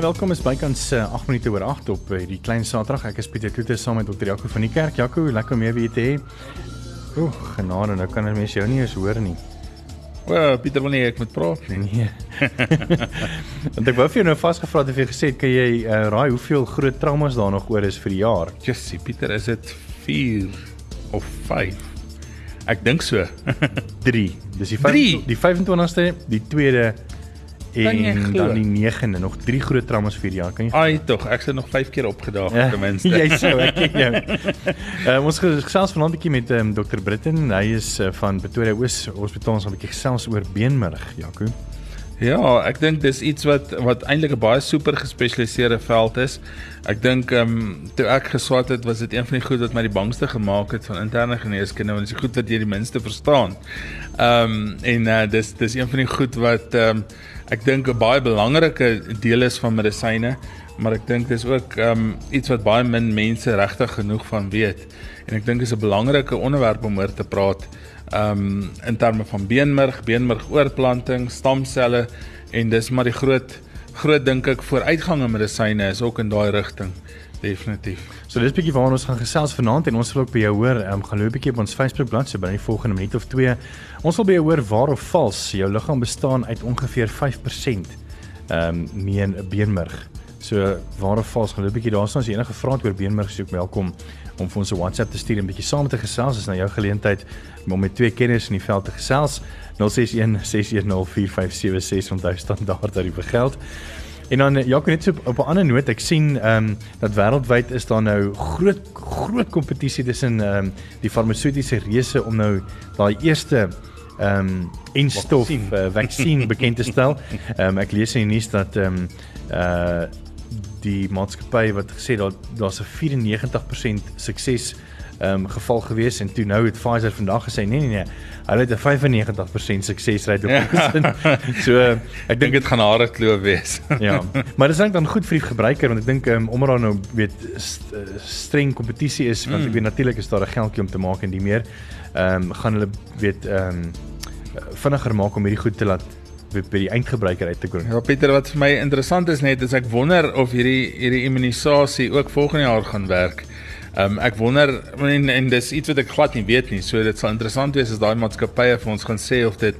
Baie welkom is bykans uh, 8 minute oor 8 op uh, die klein Saterdag. Ek is Pieter Kloete saam met Dr. Jaco van die kerk. Jaco, lekker om jou weer te hê. Oeg, genade, nou kan mense jou nie eens hoor nie. O, well, Pieter wil nie ek moet praat nie. Nee. Want ek wou vir jou nou vasgevra het of jy gesê het kan jy uh, raai hoeveel groot traumas daar nog oor is vir die jaar? Jessie, Pieter, is dit 4 of 5? Ek dink so. 3. Dis die 5 die 25ste, die 2de en dan die 9de nog drie groot traumas vir jaar. Kan jy? Ai tog, ek het nog 5 keer opgedaag ja, ten minste. jy sou, ek ken jou. uh, ons gesels vanaand 'n bietjie met um, Dr. Britten. Hy is uh, van Pretoria Oos Hospitaal. Ons gaan 'n bietjie gesels oor beenmerg, Jaco. Ja, ek dink dis iets wat wat eintlik 'n baie super gespesialiseerde veld is. Ek dink ehm um, toe ek geswat het, was dit een van die goed wat my die bangste gemaak het van interne geneeskunde, want dit is goed wat jy die minste verstaan. Ehm um, en uh, dis dis een van die goed wat ehm um, ek dink 'n baie belangrike deel is van medisyne, maar ek dink dis ook um iets wat baie min mense regtig genoeg van weet. En ek dink dis 'n belangrike onderwerp om oor te praat um in terme van beenmerg, beenmergoortplanting, stamselle en dis maar die groot groot dink ek vooruitgang in medisyne is ook in daai rigting definitief. So dis bietjie waarna ons gaan gesels vanaand en ons wil ook by jou hoor, um, gaan loop bietjie op ons Facebook bladsy binne die volgende minuut of 2. Ons wil by jou hoor waar of vals jou liggaam bestaan uit ongeveer 5% ehm um, meen beenmerg. So waar of vals gaan loop bietjie daarsonder as jy enige vrae het oor beenmerg, soek welkom om vir ons 'n WhatsApp te stuur en bietjie saam te gesels. Dis nou jou geleentheid om met twee kenners in die veld te gesels. 061 610 4576 onthou standaard dat dit begeld. En dan ja, ek net so op 'n ander noot, ek sien ehm um, dat wêreldwyd is daar nou groot groot kompetisie tussen ehm um, die farmaseutiese reuse om nou daai eerste ehm um, enstof uh, vaksin bekend te stel. Ehm um, ek lees in die nuus dat ehm um, uh die maatskappy wat gesê dat daar's 'n 94% sukses um, geval gewees en toe nou het Pfizer vandag gesê nee nee nee hulle het 'n 95% suksesrate op gesin. so ek dink dit gaan hare kloof wees. ja. Maar dit is dan goed vir die gebruiker want ek dink um, omdat daar nou weet st streng kompetisie is want mm. ek weet natuurlik is daar 'n geldjie om te maak en die meer ehm um, gaan hulle weet ehm um, vinniger maak om hierdie goed te laat by die eindgebruiker uit te kom. Ja Pieter, wat vir my interessant is net is ek wonder of hierdie hierdie immunisasie ook volgende jaar gaan werk. Ehm um, ek wonder en, en dis iets wat ek glad nie weet nie. So dit sal interessant wees as daai maatskappye vir ons gaan sê of dit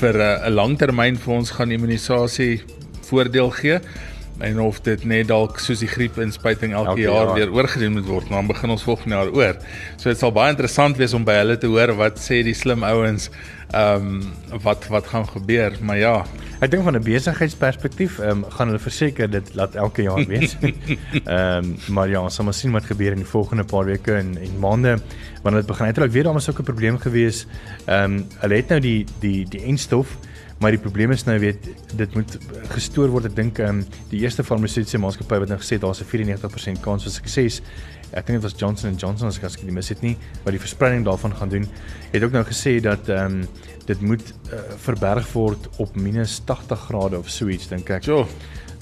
vir 'n uh, langtermyn vir ons gaan immunisasie voordeel gee en of dit net dalk soos die griepinspuiting elke, elke jaar, jaar weer oorgedoen moet word, dan begin ons volgende jaar oor. So dit sal baie interessant wees om by hulle te hoor wat sê die slim ouens, ehm um, wat wat gaan gebeur, maar ja. Ek dink van 'n besigheidsperspektief, ehm um, gaan hulle verseker dit laat elke jaar wees. Ehm um, maar ja, ons sal maar sien wat gebeur in die volgende paar weke en en maande wanneer dit begin. Uiteraard weer daar was ook 'n probleem gewees. Ehm um, hulle het nou die die die enstof Maar die probleem is nou weet dit moet gestoor word. Ek dink ehm um, die eerste farmaseutiese maatskappy wat nou gesê het daar's 'n 94% kans vir sukses. Ek dink dit was Johnson & Johnson as ek nie mis het nie, wat die verspreiding daarvan gaan doen. Het ook nou gesê dat ehm um, dit moet uh, verberg word op minus 80 grade of so iets dink ek. So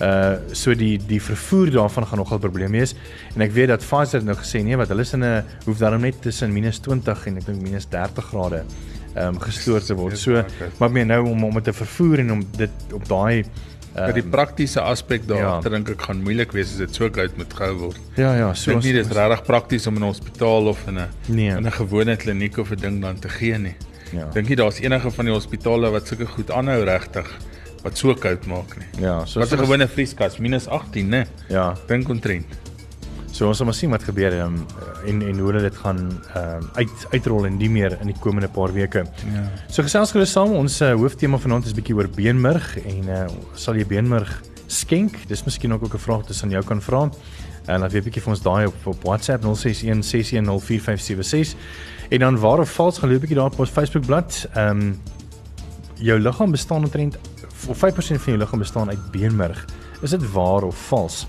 uh so die die vervoer daarvan gaan nogal 'n probleem wees en ek weet dat Pfizer nou gesê nee wat hulle is in 'n hoef daarom net tussen minus 20 en ek dink minus 30 grade ehm um, gestoor te word. So maar meer nou om om dit te vervoer en om dit op daai Um, die praktiese aspek daar ja. dink ek gaan moeilik wees as dit so koud moet gehou word. Ja ja, so nie dis regtig prakties om in 'n hospitaal of in 'n nee. in 'n gewone kliniek of 'n ding dan te gee nie. Ja. Dink jy daar's enige van die hospitale wat sulke goed aanhou regtig wat so koud maak nie. Ja, so wat 'n gewone vrieskas minus 18, né? Ja, dink omtrent. So ons sal maar sien wat gebeur um, en en hoe hulle dit gaan um, uit uitrol en die meer in die komende paar weke. Ja. So gesels gerus saam. Ons uh, hooftema vanaand is bietjie oor beenmerg en uh, sal jy beenmerg skenk? Dis miskien ook 'n vraag wat ons aan jou kan vra. En laat weer bietjie vir ons daai op op WhatsApp 0616104576. En dan waar of vals gaan loop bietjie daar op ons Facebook bladsy. Ehm um, jou liggaam bestaan omtrent of 5% van jou liggaam bestaan uit beenmerg. Is dit waar of vals?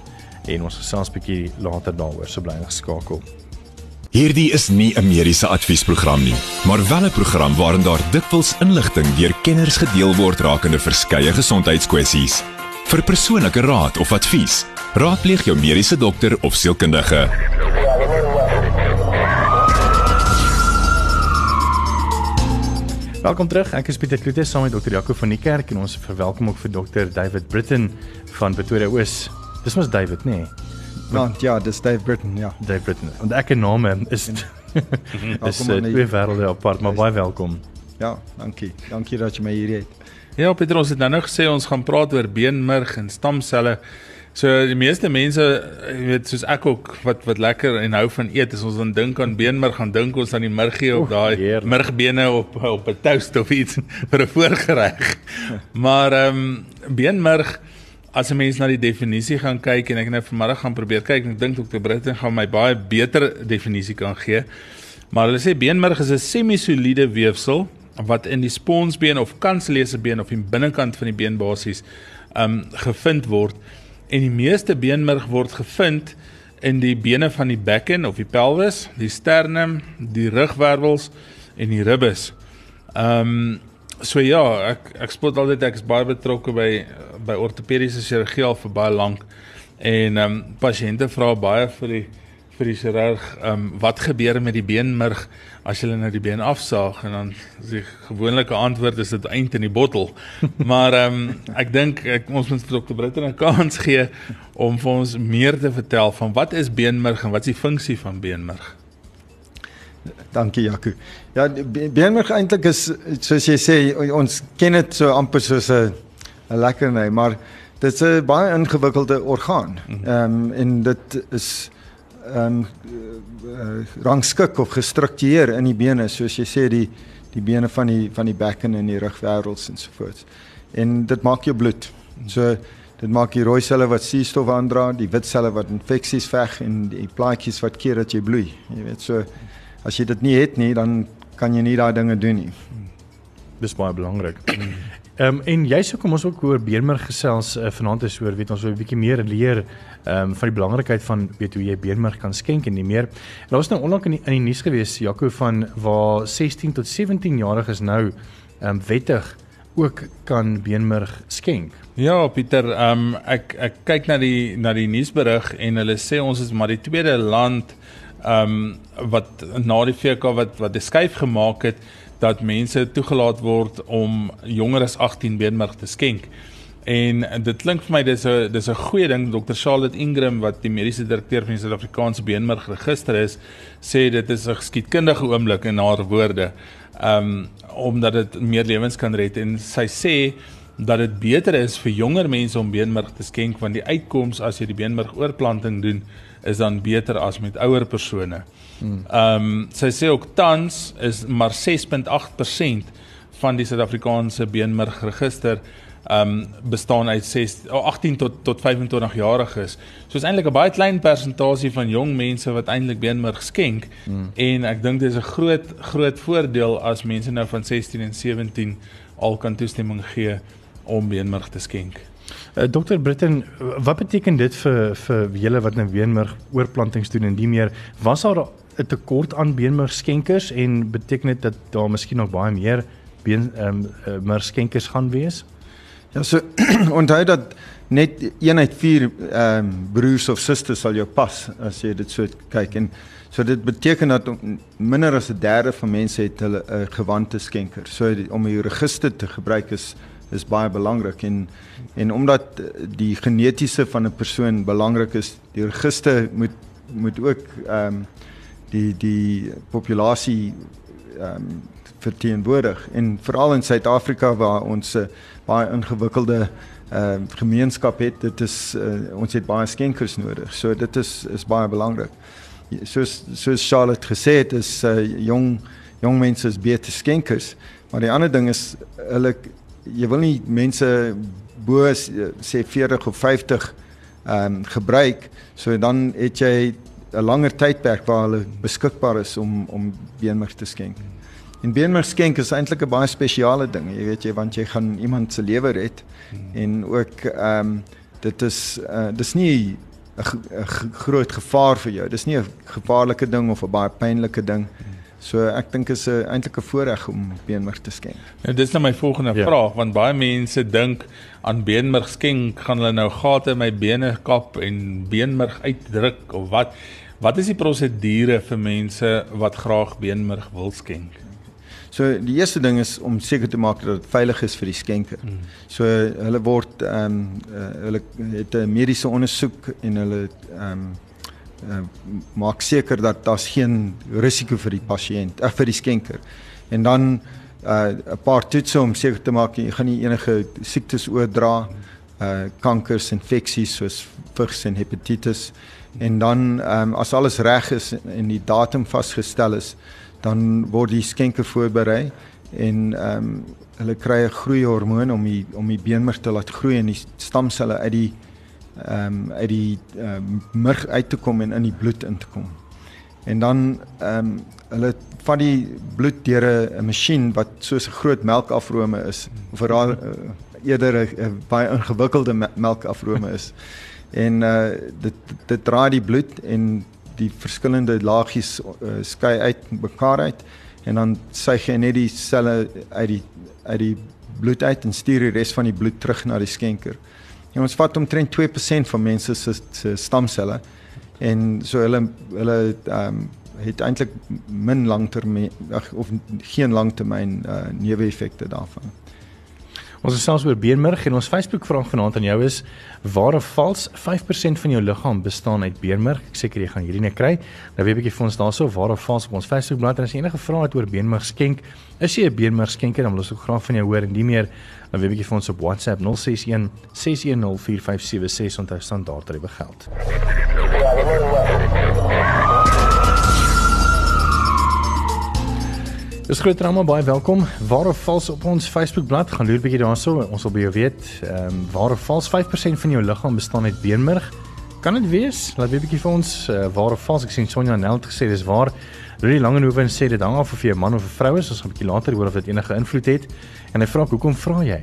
En ons gesels bietjie later daaroor so bly geskakel. Hierdie is nie 'n mediese adviesprogram nie, maar wel 'n program waarin daar dikwels inligting deur kenners gedeel word rakende verskeie gesondheidskwessies. Vir persoonlike raad of advies, raadpleeg jou mediese dokter of sielkundige. Welkom terug. Ek is Pieter Kloete saam met Dr. Jaco van die kerk en ons verwelkom ook vir Dr. David Britton van Pretoria Oos. Dis mos David, nê? Nee? Want ja, dis Dave Britton, ja. Dave Britton. Want ek en name is is uh, twee wêrelde apart, maar baie welkom. Ja, dankie. Dankie dat jy my hier het. Ja, Pieter, ons het nou nou gesê ons gaan praat oor beenmurg en stamselle. So die meeste mense, jy weet, soos ek ook wat wat lekker en hou van eet, as ons dan dink aan beenmurg, gaan dink ons aan die murgie op daai murgbene op op 'n toast of iets vir 'n voorgereg. maar ehm um, beenmurg as 'n mens na die definisie gaan kyk en ek nou vanmiddag gaan probeer kyk ek dink Dr. Britten gaan my baie beter definisie kan gee. Maar hulle sê beenmurg is 'n semisoliede weefsel wat in die sponsbeen of kanslesebeen of in binnekant van die been basies um gevind word en die meeste beenmurg word gevind in die bene van die bekken of die pelvis, die sternum, die rugwervels en die ribbes. Um so ja, ek ek spot altyd ek is baie betrokke by by ortopediese chirurgie al vir baie lank en um pasiënte vra baie vir die vir die chirurg, ehm um, wat gebeur met die beenmurg as jy nou die been afsaag en dan is die gewone antwoord is dit eind in die bottel. maar ehm um, ek dink ek ons moet vir Dr. Britten 'n kans gee om vir ons meer te vertel van wat is beenmurg en wat is die funksie van beenmurg? Dankie Jaco. Ja, beenmurg eintlik is soos jy sê ons ken dit so amper soos 'n 'n lekker nee, maar dit is 'n baie ingewikkelde orgaan. Mhm. Ehm um, en dit is ehm um, uh, rangskik of gestruktureer in die bene soos jy sê die die bene van die van die bekken en die rugwervels en so voort. En dit maak jou bloed. So dit maak die rooi selle wat suurstof aandra, die wit selle wat infeksies veg en die plaatjies wat keer dat jy bloei. Jy weet so as jy dit nie het nie, dan kan jy nie daai dinge doen nie. Dis baie belangrik. Ehm um, en jy sê kom ons ook oor beenmerg gesels uh, vanaand is oor weet ons wil 'n bietjie meer leer ehm um, van die belangrikheid van weet hoe jy beenmerg kan skenk en nie meer. Daar was nou onlangs in die, in die nuus gewees Jaco van waar 16 tot 17 jariges nou ehm um, wettig ook kan beenmerg skenk. Ja, Pieter, ehm um, ek ek kyk na die na die nuusberig en hulle sê ons is maar die tweede land ehm um, wat na die VK wat wat 'n skuif gemaak het dat mense toegelaat word om jonger as 18 beenmerg te skenk. En dit klink vir my dis 'n dis 'n goeie ding Dr. Charlotte Ingram wat die mediese direkteur van die Suid-Afrikaanse Beenmerg Register is, sê dit is 'n geskiedkundige oomblik in haar woorde. Um omdat dit meer lewens kan red en sy sê dat dit beter is vir jonger mense om beenmerg te skenk want die uitkoms as jy die beenmerg oorplanting doen is dan beter as met ouer persone. Ehm um, sy sê ook tans is maar 6.8% van die Suid-Afrikaanse beenmergregister ehm um, bestaan uit 6 18 tot tot 25 jariges. So is eintlik 'n baie klein persentasie van jong mense wat eintlik beenmerg skenk mm. en ek dink dis 'n groot groot voordeel as mense nou van 16 en 17 al kan toestemming gee om beenmerg te skenk. Uh, Dr Britten, wat beteken dit vir vir julle wat nou beenmerg oorplantings doen en die meer was daar 'n tekort aan beenmergskenkers en beteken dit dat daar miskien nog baie meer been ehm um, uh, skenkers gaan wees? Ja, so onthou dat net een uit vier ehm um, broers of susters sal jou pas as jy dit so kyk en so dit beteken dat minder as 'n derde van mense het hulle 'n uh, gewante skenker. So die, om 'n register te gebruik is is baie belangrik en en omdat die genetiese van 'n persoon belangrik is, die register moet moet ook ehm um, die die populasie ehm um, verteenwoordig. En veral in Suid-Afrika waar ons 'n uh, baie ingewikkelde ehm uh, gemeenskap het dit is uh, ons het baie skenkers nodig. So dit is is baie belangrik. Soos soos Charlotte gesê het is uh, jong jong mense is beter skenkers. Maar die ander ding is hulle jy wil nie mense bo sê 40 of 50 ehm um, gebruik so dan het jy 'n langer tydperk waar hulle beskikbaar is om om beenmerg te skenk. En beenmerg skenk is eintlik 'n baie spesiale ding, jy weet jy want jy gaan iemand se lewe red en ook ehm um, dit is uh, dis nie 'n groot gevaar vir jou. Dis nie 'n gevaarlike ding of 'n baie pynlike ding. So ek dink is 'n eintlik 'n voorreg om beenmerg te skenk. Ja, dis nou my volgende ja. vraag want baie mense dink aan beenmerg skenk gaan hulle nou gate in my bene kap en beenmerg uitdruk of wat. Wat is die prosedure vir mense wat graag beenmerg wil skenk? So die eerste ding is om seker te maak dat dit veilig is vir die skenker. Mm. So hulle word ehm um, uh, hulle het 'n mediese ondersoek en hulle ehm um, uh, maak seker dat daar geen risiko vir die pasiënt, of vir die skenker. En dan uh 'n paar toetse om seker te maak jy gaan nie enige siektes oordra uh kankers, infeksies soos vigs en hepatitis en dan um, as alles reg is en die datum vasgestel is dan word die skenker voorberei en ehm um, hulle kry 'n groeihormoon om die om die beenmerg te laat groei en die stamselle uit die ehm um, uit die ehm um, murg uit te kom en in die bloed in te kom. En dan ehm um, hulle van die bloed deur 'n masjien wat soos 'n groot melkafrome is of raar uh, eerder 'n baie ingewikkelde melkafrome is. En uh dit dit draai die bloed en die verskillende laagies uh, skei uit mekaar uit en dan suig jy net die selle uit die uit die bloed uit en stuur die res van die bloed terug na die skenker. En ons vat omtrent 2% van mense se se stamselle en so hulle hulle ehm um, het eintlik min langtermyn of geen langtermyn uh, neeweffekte daarvan. Ons is selfs oor beenmerg en ons Facebook vraag vanaand aan jou is waar of vals 5% van jou liggaam bestaan uit beenmerg. Ek seker jy gaan hierdie net kry. Nou weet 'n bietjie vir ons daarso waar of vals op ons Facebook bladsy en jy enige vrae het oor beenmerg skenk, is jy 'n beenmerg skenker dan wil ons ook graag van jou hoor en nie meer dan weet 'n bietjie vir ons op WhatsApp 061 610 4576 onthou standaard tariewe geld. Dis groot drama baie welkom. Waar of vals op ons Facebook bladsy gaan loer bietjie daarso. Ons wil by jou weet, ehm um, waar of vals 5% van jou liggaam bestaan uit beenmerg. Kan dit wees? Laat weet bietjie vir ons uh, waar of vals. Ek sien Sonja Nel het gesê dis waar. Rudy Langehoven sê dit hang af of jy 'n man of 'n vrou is. Ons gaan bietjie later hoor of dit enige invloed het. En hy vra hoekom vra jy?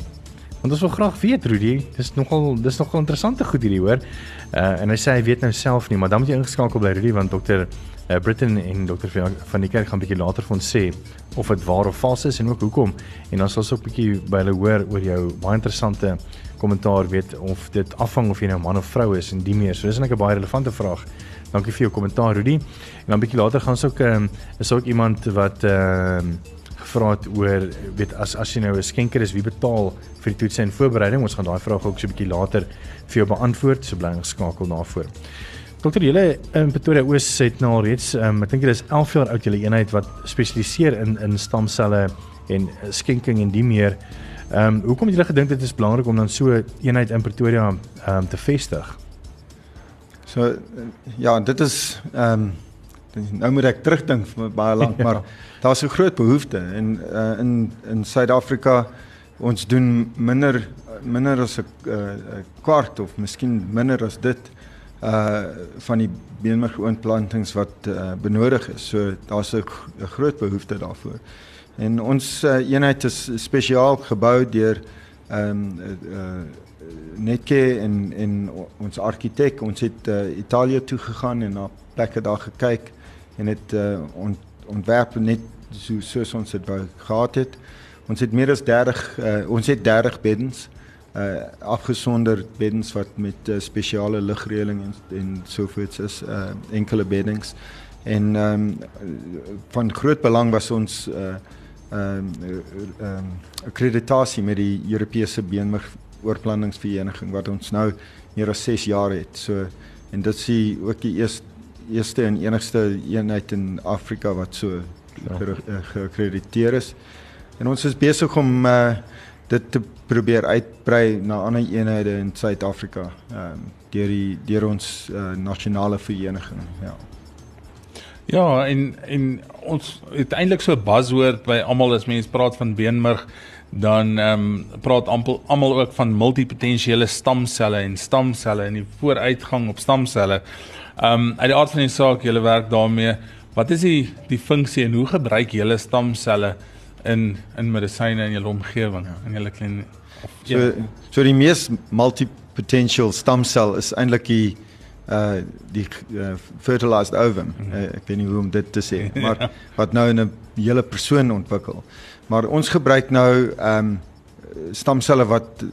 Want ons wil graag weet Rudy. Dis nogal dis nogal interessante goed hierdie hoor. Uh en hy sê hy weet nou self nie, maar dan moet jy ingeskakel bly Rudy want dokter uh, Britain en dokter van die kerk gaan 'n bietjie later vir ons sê of dit waar of vals is en ook hoekom. En dan sal ons ook 'n bietjie by hulle hoor oor jou baie interessante kommentaar weet of dit afhang of jy nou man of vrou is en die meer. So dis net 'n baie relevante vraag. Dankie vir jou kommentaar Rudy. En dan bietjie later gaan ons ook um, is ook iemand wat ehm uh, gevra het oor weet as as jy nou 'n skenker is, wie betaal vir die toetse en voorbereiding? Ons gaan daai vraag ook so 'n bietjie later vir jou beantwoord. So bly geskakel daarvoor. Dokter julle in Pretoria Oos het nou al reeds um, ek dink dit is 11 jaar oud julle eenheid wat spesialiseer in in stamselle en eh, skenking en die meer. Ehm um, hoekom het julle gedink dit is belangrik om dan so eenheid in Pretoria ehm um, te vestig? So ja, dit is ehm um, nou moet ek terugdink vir baie lank, ja. maar daar's 'n groot behoefte en uh, in in Suid-Afrika ons doen minder minder as 'n uh, kwart of miskien minder as dit uh van die beenmergoonplantings wat uh, benodig is. So daar's 'n groot behoefte daarvoor. En ons uh, eenheid is spesiaal gebou deur ehm um, uh, Netke en en ons argitek. Ons het uh, Italië toe gegaan en na plekke daar gekyk en het uh, ont, ontwerp net so soos ons dit wou gehad het. Ons het meer as 30 uh, ons het 30 beddens uh afgesonder beddens wat met uh, spesiale ligreëling en, en sovoorts is uh enkele beddings en ehm um, van groot belang was ons uh ehm um, um, akkreditasie met die Europese beenmerg oorplanningsvereniging wat ons nou meer as 6 jaar het. So en dit sê ook die eerste eerste en enigste eenheid in Afrika wat so ja. geakkrediteer is. En ons is besig om uh dit te probeer uitbrei na ander eenhede in Suid-Afrika ehm um, deur die deur ons uh, nasionale vereniging ja Ja en en ons het eintlik so 'n buzzword by almal as mense praat van beenmerg dan ehm um, praat almal almal ook van multipotensiële stamselle en stamselle en die vooruitgang op stamselle. Ehm um, uit die aard van die saak julle werk daarmee. Wat is die die funksie en hoe gebruik julle stamselle in in medisyne in julle omgewing ja. in julle klein so ja. so die mees multipotential stem cell is eintlik die uh die uh, fertilized ovum mm -hmm. uh, ek weet nie hoe om dit te sê maar ja. wat nou in 'n hele persoon ontwikkel maar ons gebruik nou ehm um, stamselle wat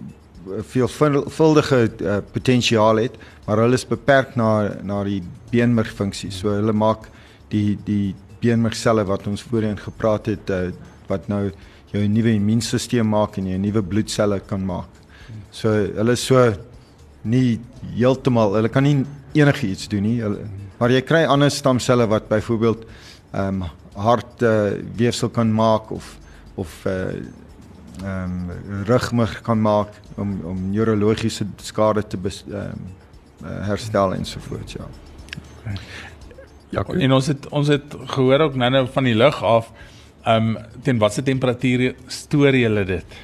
veelvuldige uh, potensiaal het maar hulle is beperk na na die beenmergfunksie so hulle maak die die beenmergselle wat ons voorheen gepraat het uh, wat nou jou nuwe immuunstelsel maak en jou nuwe bloedselle kan maak. So hulle is so nie heeltemal hulle kan nie enigiets doen nie. Hulle, maar jy kry ander stamselle wat byvoorbeeld ehm um, hart uh, weefsel kan maak of of uh ehm um, rugmig kan maak om om neurologiese skade te ehm um, herstel ensovoorts ja. Ja, en ons het ons het gehoor ook nou-nou van die lug af. Ehm um, teen watter temperatuur stoor julle dit?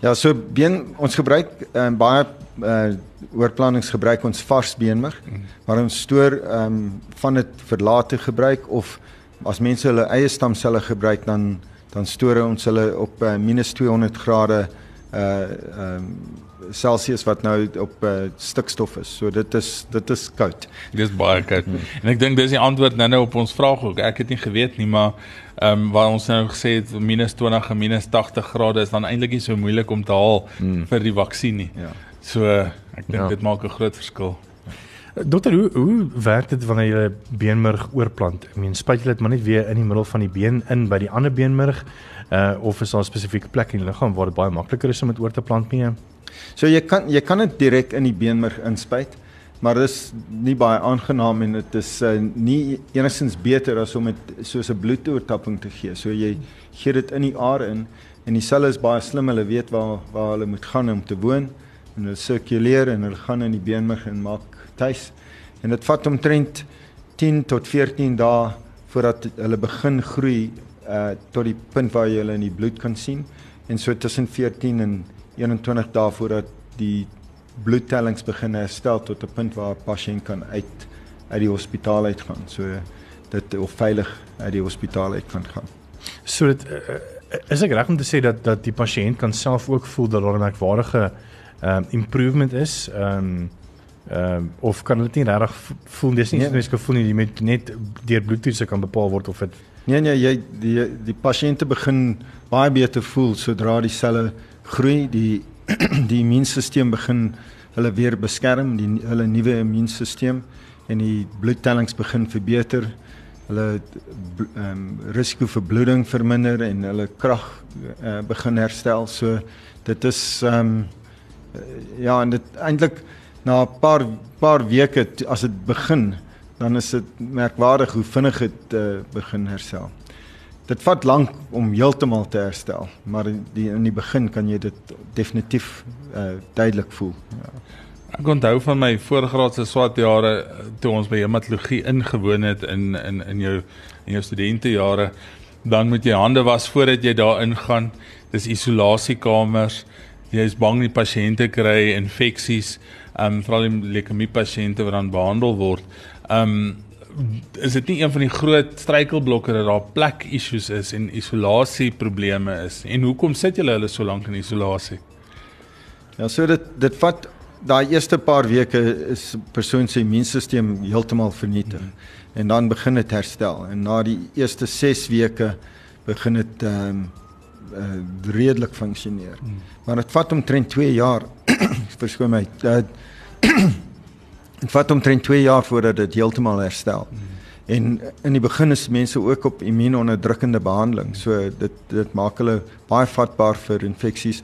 Ja, so been ons gebruik um, baie uh oorplannings gebruik ons vars beenmig, mm. maar ons stoor ehm um, van dit verlate gebruik of as mense hulle eie stamselle gebruik dan dan stoor ons hulle op uh, -200 grade uh ehm um, Celsius wat nou op uh, stikstof is. So dit is dit is koud. Dit is baie koud. Hmm. En ek dink dis die antwoord nou-nou op ons vraag ook. Ek het nie geweet nie, maar ehm um, waar ons nou gesê het -20 en -80 grade is dan eintlik nie so moeilik om te haal hmm. vir die vaksin nie. Ja. So ek dink ja. dit maak 'n groot verskil. Dokter, hoe hoe werk dit wanneer jy beenmerg oorplant? Ek meen, spuit jy dit maar net weer in die middel van die been in by die ander beenmerg, uh of is daar 'n spesifieke plek in die liggaam waar dit baie makliker is om dit oor te plant mee? So jy kan jy kan dit direk in die beenmerg inspuit, maar dit is nie baie aangenaam en dit is uh, nie enigstens beter as om dit soos 'n bloedoortapping te gee. So jy gee dit in die are in en die selle is baie slim, hulle weet waar waar hulle moet gaan om te woon en hulle sirkuleer en hulle gaan in die beenmerg en maak tuis. En dit vat omtrent 10 tot 14 dae voordat hulle begin groei uh tot die punt waar jy hulle in die bloed kan sien en so tussen 14 en 21 dae voordat die bloedtellings begin herstel tot 'n punt waar 'n pasiënt kan uit uit die hospitaal uit gaan. So dit of veilig uit die hospitaal uit kan gaan. So dit uh, is ek reg om te sê dat dat die pasiënt kan self ook voel dat daar 'n merkwaardige ehm um, improvement is. Ehm um, ehm um, of kan dit nie regtig voel dis nie nee. mens gevoel nie met net deur bloedtoetse kan bepaal word of dit Nee nee jy die die pasiënte begin baie beter voel sodra die selle groei die die immuunstelsel begin hulle weer beskerm die hulle nuwe immuunstelsel en die bloedtellings begin verbeter. Hulle ehm um, risiko vir bloeding verminder en hulle krag uh, begin herstel. So dit is ehm um, ja en dit eintlik na 'n paar paar weke as dit begin dan is dit merkwaardig hoe vinnig dit uh, begin herstel dit vat lank om heeltemal te herstel, maar die in die begin kan jy dit definitief uh, duidelik voel. Ja. Ek onthou van my voorgraadse swart jare toe ons by hematologie ingewoon het in in in jou in jou studentejare, dan moet jy hande was voordat jy daar ingaan. Dis isolasiekamers. Jy is bang die pasiënte kry infeksies, ehm um, veral die leukemie pasiënte wat dan behandel word. Ehm um, is dit nie een van die groot struikelblokke dat daar plek issues is en isolasie probleme is en hoekom sit julle hulle so lank in isolasie? Ja, so dit dit vat daai eerste paar weke is persoon se immuunstelsel heeltemal vernietig hmm. en dan begin dit herstel en na die eerste 6 weke begin dit ehm um, uh, redelik funksioneer. Hmm. Maar dit vat omtrent 2 jaar verskoon my. Uh, Dit vat omtrent 2 jaar voordat dit heeltemal herstel. Mm. En in die begin is mense ook op immuunonderdrukkende behandeling. So dit dit maak hulle baie vatbaar vir infeksies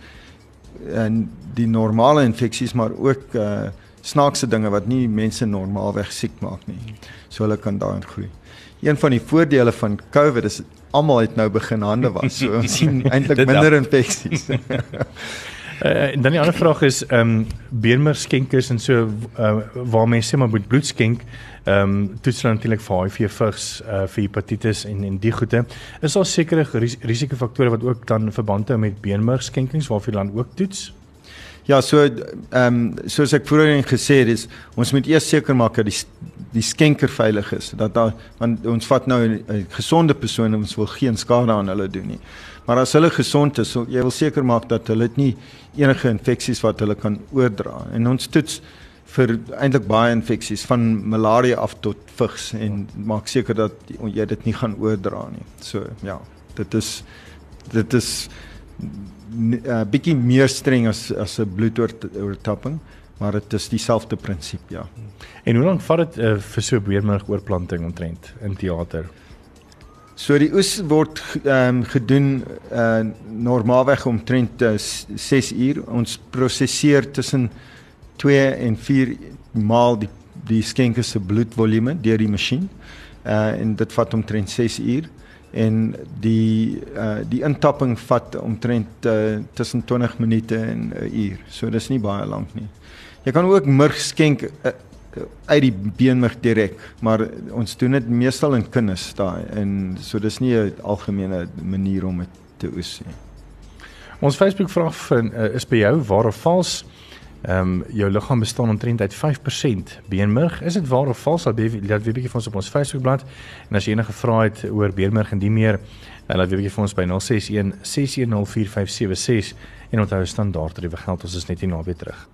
en die normale infeksies maar ook uh snaakse dinge wat nie mense normaalweg siek maak nie. So hulle kan daarin groei. Een van die voordele van COVID is almal het nou begin hande was. So ons sien eintlik minder infeksies. Uh, en dan die ander vraag is ehm um, beenmer skenkers en so uh, waar mense sê maar moet bloed skenk. Ehm um, toets dan natuurlik vir HIV vigs uh, vir hepatitis en en die goede. Is daar sekere ris risikofaktore wat ook dan verband hou met beenmer skenkings waarvoor dan ook toets? Ja, so ehm um, soos ek voorheen gesê het, is ons moet eers seker maak dat die die skenker veilig is. Dat daar want ons vat nou 'n gesonde persoon en ons wil geen skade aan hulle doen nie. Maar as hulle gesond is, so jy wil seker maak dat hulle nie enige infeksies wat hulle kan oordra. En ons toets vir eintlik baie infeksies van malaria af tot vigs en maak seker dat jy dit nie gaan oordra nie. So ja, dit is dit is 'n uh, bietjie meer streng as as 'n bloedoortapping, maar dit is dieselfde prinsip, ja. En hoe lank vat dit uh, vir so 'n beermurg oorplanting omtrent in teater? So die oes word ehm um, gedoen uh normaalweg omtrent uh, 6 uur. Ons prosesseer tussen 2 en 4 maal die die skenker se bloedvolume deur die masjien. Uh en dit vat omtrent 6 uur en die uh die intapping vat omtrent uh, tussen 20 minute en 'n uur. So dis nie baie lank nie. Jy kan ook murg skenk uh, uit die beenmerg direk, maar ons doen dit meestal in kinders daai en so dis nie 'n algemene manier om dit te oes nie. Ons Facebook vraag uh, is by jou waar of vals? Ehm um, jou liggaam bestaan omtrent uit 5% beenmerg. Is dit waar of vals? Laat weet laat weet bietjie vir ons op ons Facebookblad. En as jy enige vrae het oor beenmerg en die meer, uh, laat weet bietjie vir ons by 061 6104576 en onthou standaard tariewe geld. Ons is net hier naby terug.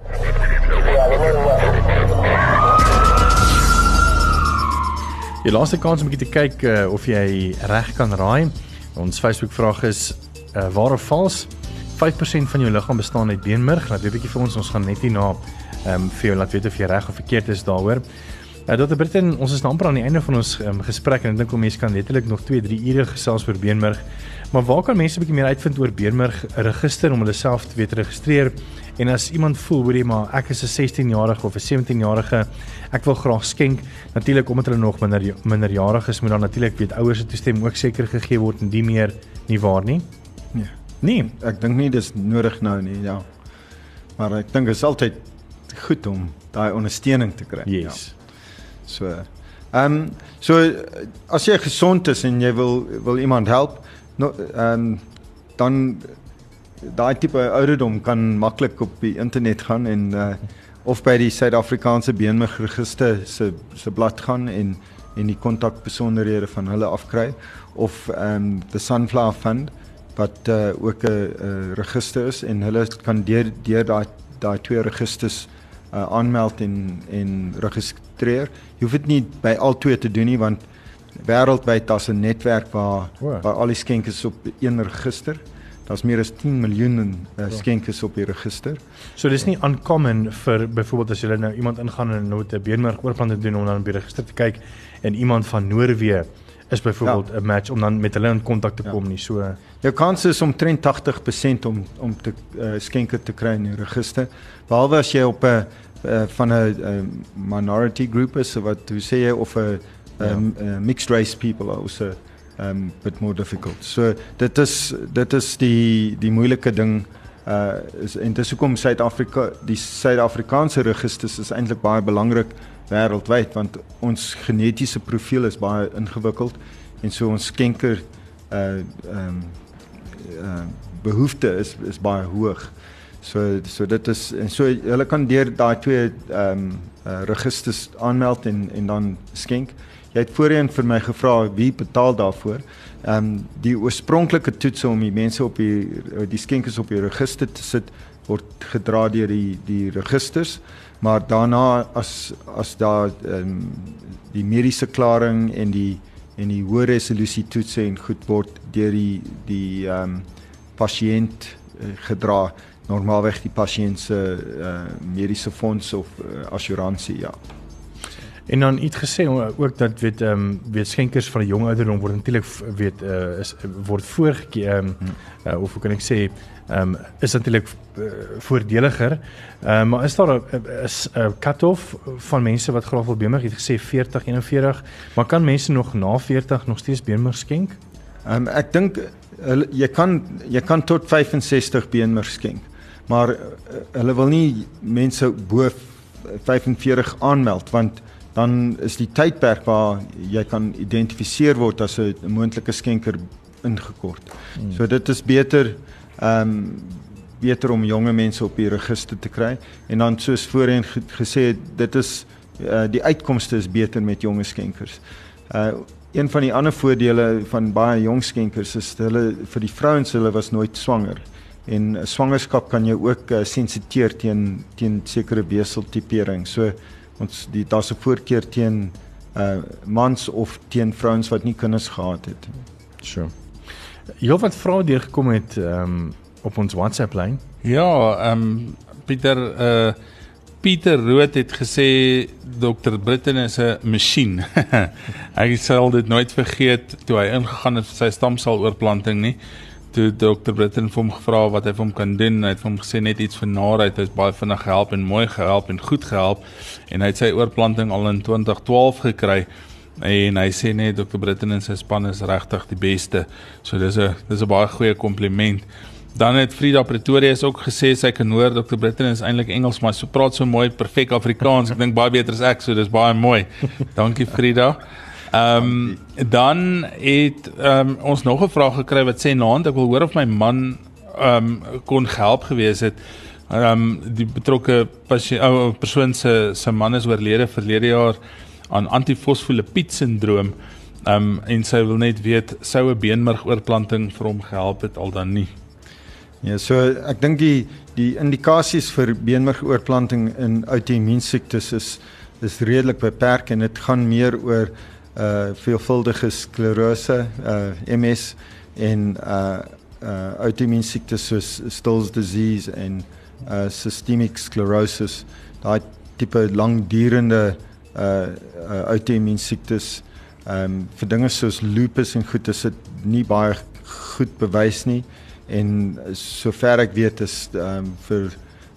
Die laaste kans om 'n bietjie te kyk uh, of jy reg kan raai. Ons Facebook vraag is uh, waar of vals? 5% van jou liggaam bestaan uit beenmerg. Laat weet bietjie vir ons, ons gaan net hier na ehm um, vir jou laat weet of jy reg of verkeerd is daaroor. Uh, Dr. Britton, ons is nou amper aan die einde van ons um, gesprek en ek dink om mense kan letterlik nog 2, 3 ure gesels oor beenmerg. Maar waar kan mense 'n bietjie meer uitvind oor beenmerg register om hulle self te weet registreer? En as iemand voel hoorie maar ek is 'n 16-jarige of 'n 17-jarige, ek wil graag skenk. Natuurlik omdat hulle nog minder minderjarig is, moet dan natuurlik weet ouers se toestemming ook seker gegee word en die meer nie waar nie. Nee. Nee, Ek dink nie dis nodig nou nie, ja. Maar ek dink dit is altyd goed om daai ondersteuning te kry. yes. Ja. So ehm um, so as jy gesond is en jy wil wil iemand help, no ehm um, dan daai tipe ouderdom kan maklik op die internet gaan en uh, of by die Suid-Afrikaanse beenmergregister se se blad gaan en en die kontakbesonderhede van hulle afkry of ehm um, the Sunflower Fund wat uh, ook 'n uh, register is en hulle kan deur deur daai daai twee registers uh, aanmeld en en registreer. Jy hoef dit nie by al twee te doen nie want wêreldwyd daar's 'n netwerk waar Wow. waar al die skenkers op een register. Daar's meer as 10 miljoen uh, skenkers op die register. So dis nie uncommon vir byvoorbeeld as jy nou iemand ingaan en nou 'n beenmerg oorplant doen om dan op die register te kyk en iemand van Noorwe is byvoorbeeld 'n ja. match om dan met hulle in kontak te Ja. kom nie. So Jou kans is omtrent 80% om om te uh, skenker te kry in die register. Behalwe as jy op 'n uh, van 'n uh, minority group is, so wat hoe sê jy of 'n um, uh, mixed race people also um bit more difficult. So dit is dit is die die moeilike ding uh is en dis hoekom Suid-Afrika die Suid-Afrikaanse registers is eintlik baie belangrik wêreldwyd want ons genetiese profiel is baie ingewikkeld en so ons skenker uh um uh behoefte is is baie hoog. So so dit is en so hulle kan deur daai twee ehm um, uh, registers aanmeld en en dan skenk. Jy het voorheen vir my gevra wie betaal daarvoor. Ehm um, die oorspronklike toetse om die mense op die die skenkers op die register te sit word gedra deur die die registers, maar daarna as as daar ehm um, die mediese klaring en die en die hoë resolusie toetse en goed word deur die die ehm um, pasiënt uh, gedra normaalweg die pasiënt se uh, mediese fonds of uh, assuransie ja. En dan iets gesê ook dat weet ehm um, weet skenkers van 'n jong ouderdom word natuurlik weet uh, is word voorgeke ehm um, uh, of hoe kan ek sê ehm um, is natuurlik uh, voordeliger. Ehm uh, maar is daar 'n 'n cut-off van mense wat graag wil beenmerg? Jy het gesê 40, 41, maar kan mense nog na 40 nog steeds beenmerg skenk? Ehm um, ek dink jy kan jy kan tot 65 beenmerg skenk. Maar uh, hulle wil nie mense bo 45 aanmeld want dan is die tydperk waar jy kan identifiseer word as 'n moontlike skenker ingekort. Hmm. So dit is beter ehm um, beter om jonge mense op die register te kry en dan soos voorheen ge gesê dit is uh, die uitkomste is beter met jonge skenkers. Uh een van die ander voordele van baie jong skenkers is hulle vir die vrouens hulle was nooit swanger en uh, swangerskap kan jou ook uh, sensiteer teen teen sekere weseltipering. So ons die daar's 'n voorkeur teen uh mans of teen vrouens wat nie kinders gehad het. So. Jy wat vrae deurgekom het ehm um, op ons WhatsApp lyn. Ja, ehm um, Pieter uh Pieter Rood het gesê Dr. Britten is 'n masjien. ek sal dit nooit vergeet toe hy ingegaan het vir sy stamseloorplanting nie. Toe Dr. Britten vir hom gevra wat hy vir hom kan doen, hy het vir hom gesê net iets van naheid, hy's baie vinnig gehelp en mooi gehelp en goed gehelp en hy het sy oorplanting al in 2012 gekry en hy sê net Dr. Britten en sy span is regtig die beste. So dis 'n dis 'n baie goeie kompliment. Dan het Frida Pretorius ook gesê sy kan hoor Dr. Britten is eintlik Engels, maar sy praat so mooi perfek Afrikaans. Ek dink baie beter as ek, so dis baie mooi. Dankie Frida. Ehm um, dan het um, ons nog 'n vraag gekry wat sê naand ek wil hoor of my man ehm um, kon help gewees het. Ehm um, die betrokke ou persoon se se man is oorlede verlede jaar aan antifosfolipied sindroom. Ehm um, en sy wil net weet sou 'n beenmergoorplanting vir hom gehelp het al dan nie. Ja, so ek dink die die indikasies vir beenmergoorplanting in outoimmuunsiektes is is redelik beperk en dit gaan meer oor uh veelvuldige sklerose, uh MS en uh uh outoimmuunsiektes soos Still's disease en uh systemic sclerosis, daai tipe langdurende uh, uh outoimmuunsiektes. Ehm um, vir dinge soos lupus en goed is dit nie baie goed bewys nie en sover ek weet is ehm um, vir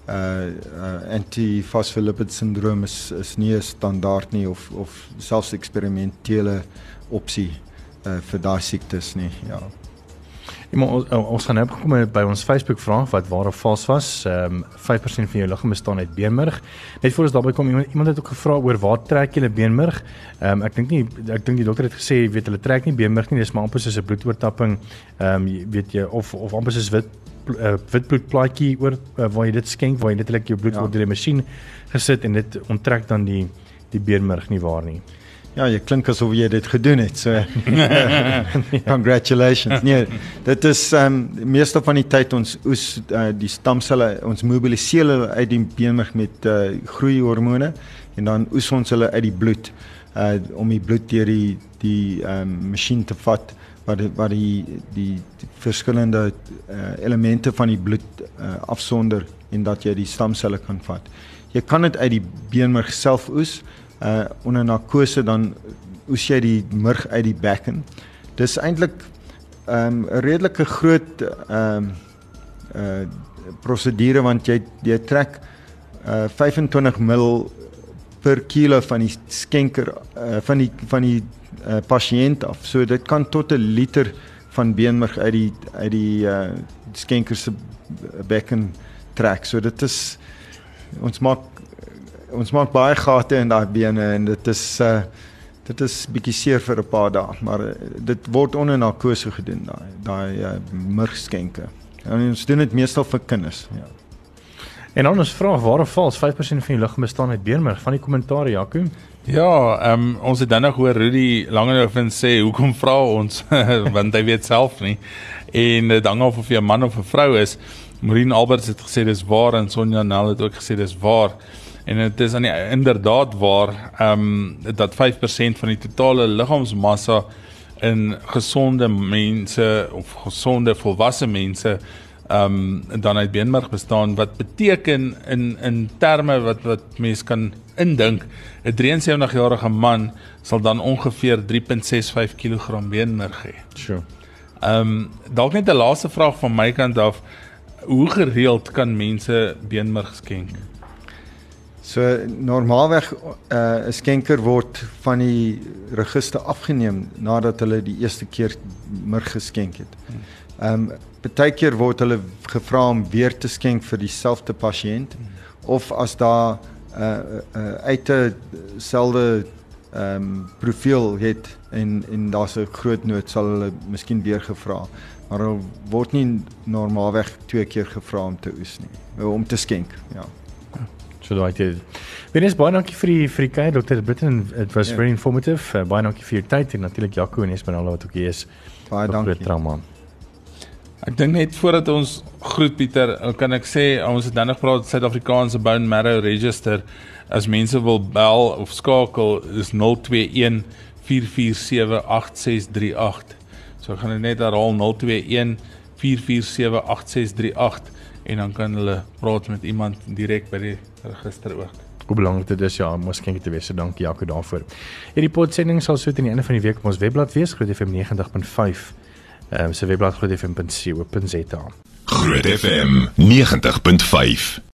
uh, uh antifosfolipid syndroom is is nie 'n standaard nie of of selfs eksperimentele opsie uh vir daai siektes nie ja Ja, ons ons gaan nou gekom by ons Facebook vraag wat waar of vals was. Ehm um, 5% van jou liggaam bestaan uit beenmerg. Net voor ons daarby kom iemand iemand het ook gevra oor waar trek jy beenmerg? Ehm um, ek dink nie ek dink die dokter het gesê jy weet hulle trek nie beenmerg nie, dis maar amper soos 'n bloedoortapping. Ehm um, weet jy of of amper soos wit uh, wit bloedplaatjie oor uh, waar jy dit skenk, waar jy net jou bloed ja. word deur die masjien gesit en dit onttrek dan die die beenmerg nie waar nie. Ja, jy klink asof jy dit gedoen het. So congratulations. Nee, dit is ehm um, meeste van die tyd ons oes uh, die stamselle, ons mobiliseer hulle uit die beenmerg met uh, groeihormone en dan oes ons hulle uit die bloed uh om die bloed deur die die ehm um, masjien te vat wat die, wat die die, die verskillende uh, elemente van die bloed uh, afsonder en dat jy die stamselle kan vat. Jy kan dit uit die beenmerg self oes uh onder narkose dan oes jy die murg uit die bekken. Dis eintlik 'n um, redelike groot ehm um, uh prosedure want jy jy trek uh 25 ml per kilo van die skenker uh van die van die uh pasiënt af. So dit kan tot 'n liter van beenmurg uit die uit die uh skenker se bekken trek. So dit is ons maak ons maak baie gate in daai bene en dit is uh dit is bietjie seer vir 'n paar dae, maar uh, dit word onder narkose gedoen daai daai uh, murgskenke. En ons doen dit meestal vir kinders, ja. En ons vra waar of vals 5% van die liggaam bestaan uit beenmerg van die kommentaar Jaco. Ja, ehm um, ons het dan nog hoor Rudy Langehoven sê hoekom vra ons want hy weet self nie. En dit hang af of jy 'n man of 'n vrou is. Marine Alberts het gesê dis waar en Sonja Nel het ook gesê dis waar. En dit is aan die inderdaad waar ehm um, dat 5% van die totale liggaamsmassa in gesonde mense of gesonde volwasse mense ehm um, dan uit beenmerg bestaan wat beteken in in terme wat wat mense kan indink 'n 73 jarige man sal dan ongeveer 3.65 kg beenmerg hê. Sure. Ehm um, dalk net 'n laaste vraag van my kant af hoe gereeld kan mense beenmerg skenk? So normaalweg uh, 'n uh, skenker word van die register afgeneem nadat hulle die eerste keer murg geskenk het. Ehm um, baie keer word hulle gevra om weer te skenk vir dieselfde pasiënt of as daar 'n uh, uh, uit 'n selde ehm um, profiel het en en daar's 'n groot nood sal hulle miskien weer gevra. Maar hulle word nie normaalweg twee keer gevra om te oes nie, om te skenk, ja. So daai dit. Wenes baie dankie vir die vir die kyk Dr. Britton. It was yeah. Ja. very informative. Uh, baie dankie vir jou tyd en natuurlik Jaco en Esmeralda wat ook hier is. Baie dankie. Trauma. Ek dink net voordat ons groet Pieter, kan ek sê ons het nou nog praat Suid-Afrikaanse Bone Marrow Register as mense wil bel of skakel is 021 4478638. So ek gaan dit net herhaal 021 4478638 en dan kan hulle praat met iemand direk by die register ook. Hoe belangrik dit is ja, mos kenk te wees. So dankie Jaco daarvoor. Hierdie podsending sal so teen die einde van die week op ons webblad wees, Groot FM 90.5. Ehm um, se webblad grootfm.co.za. Groot FM 90.5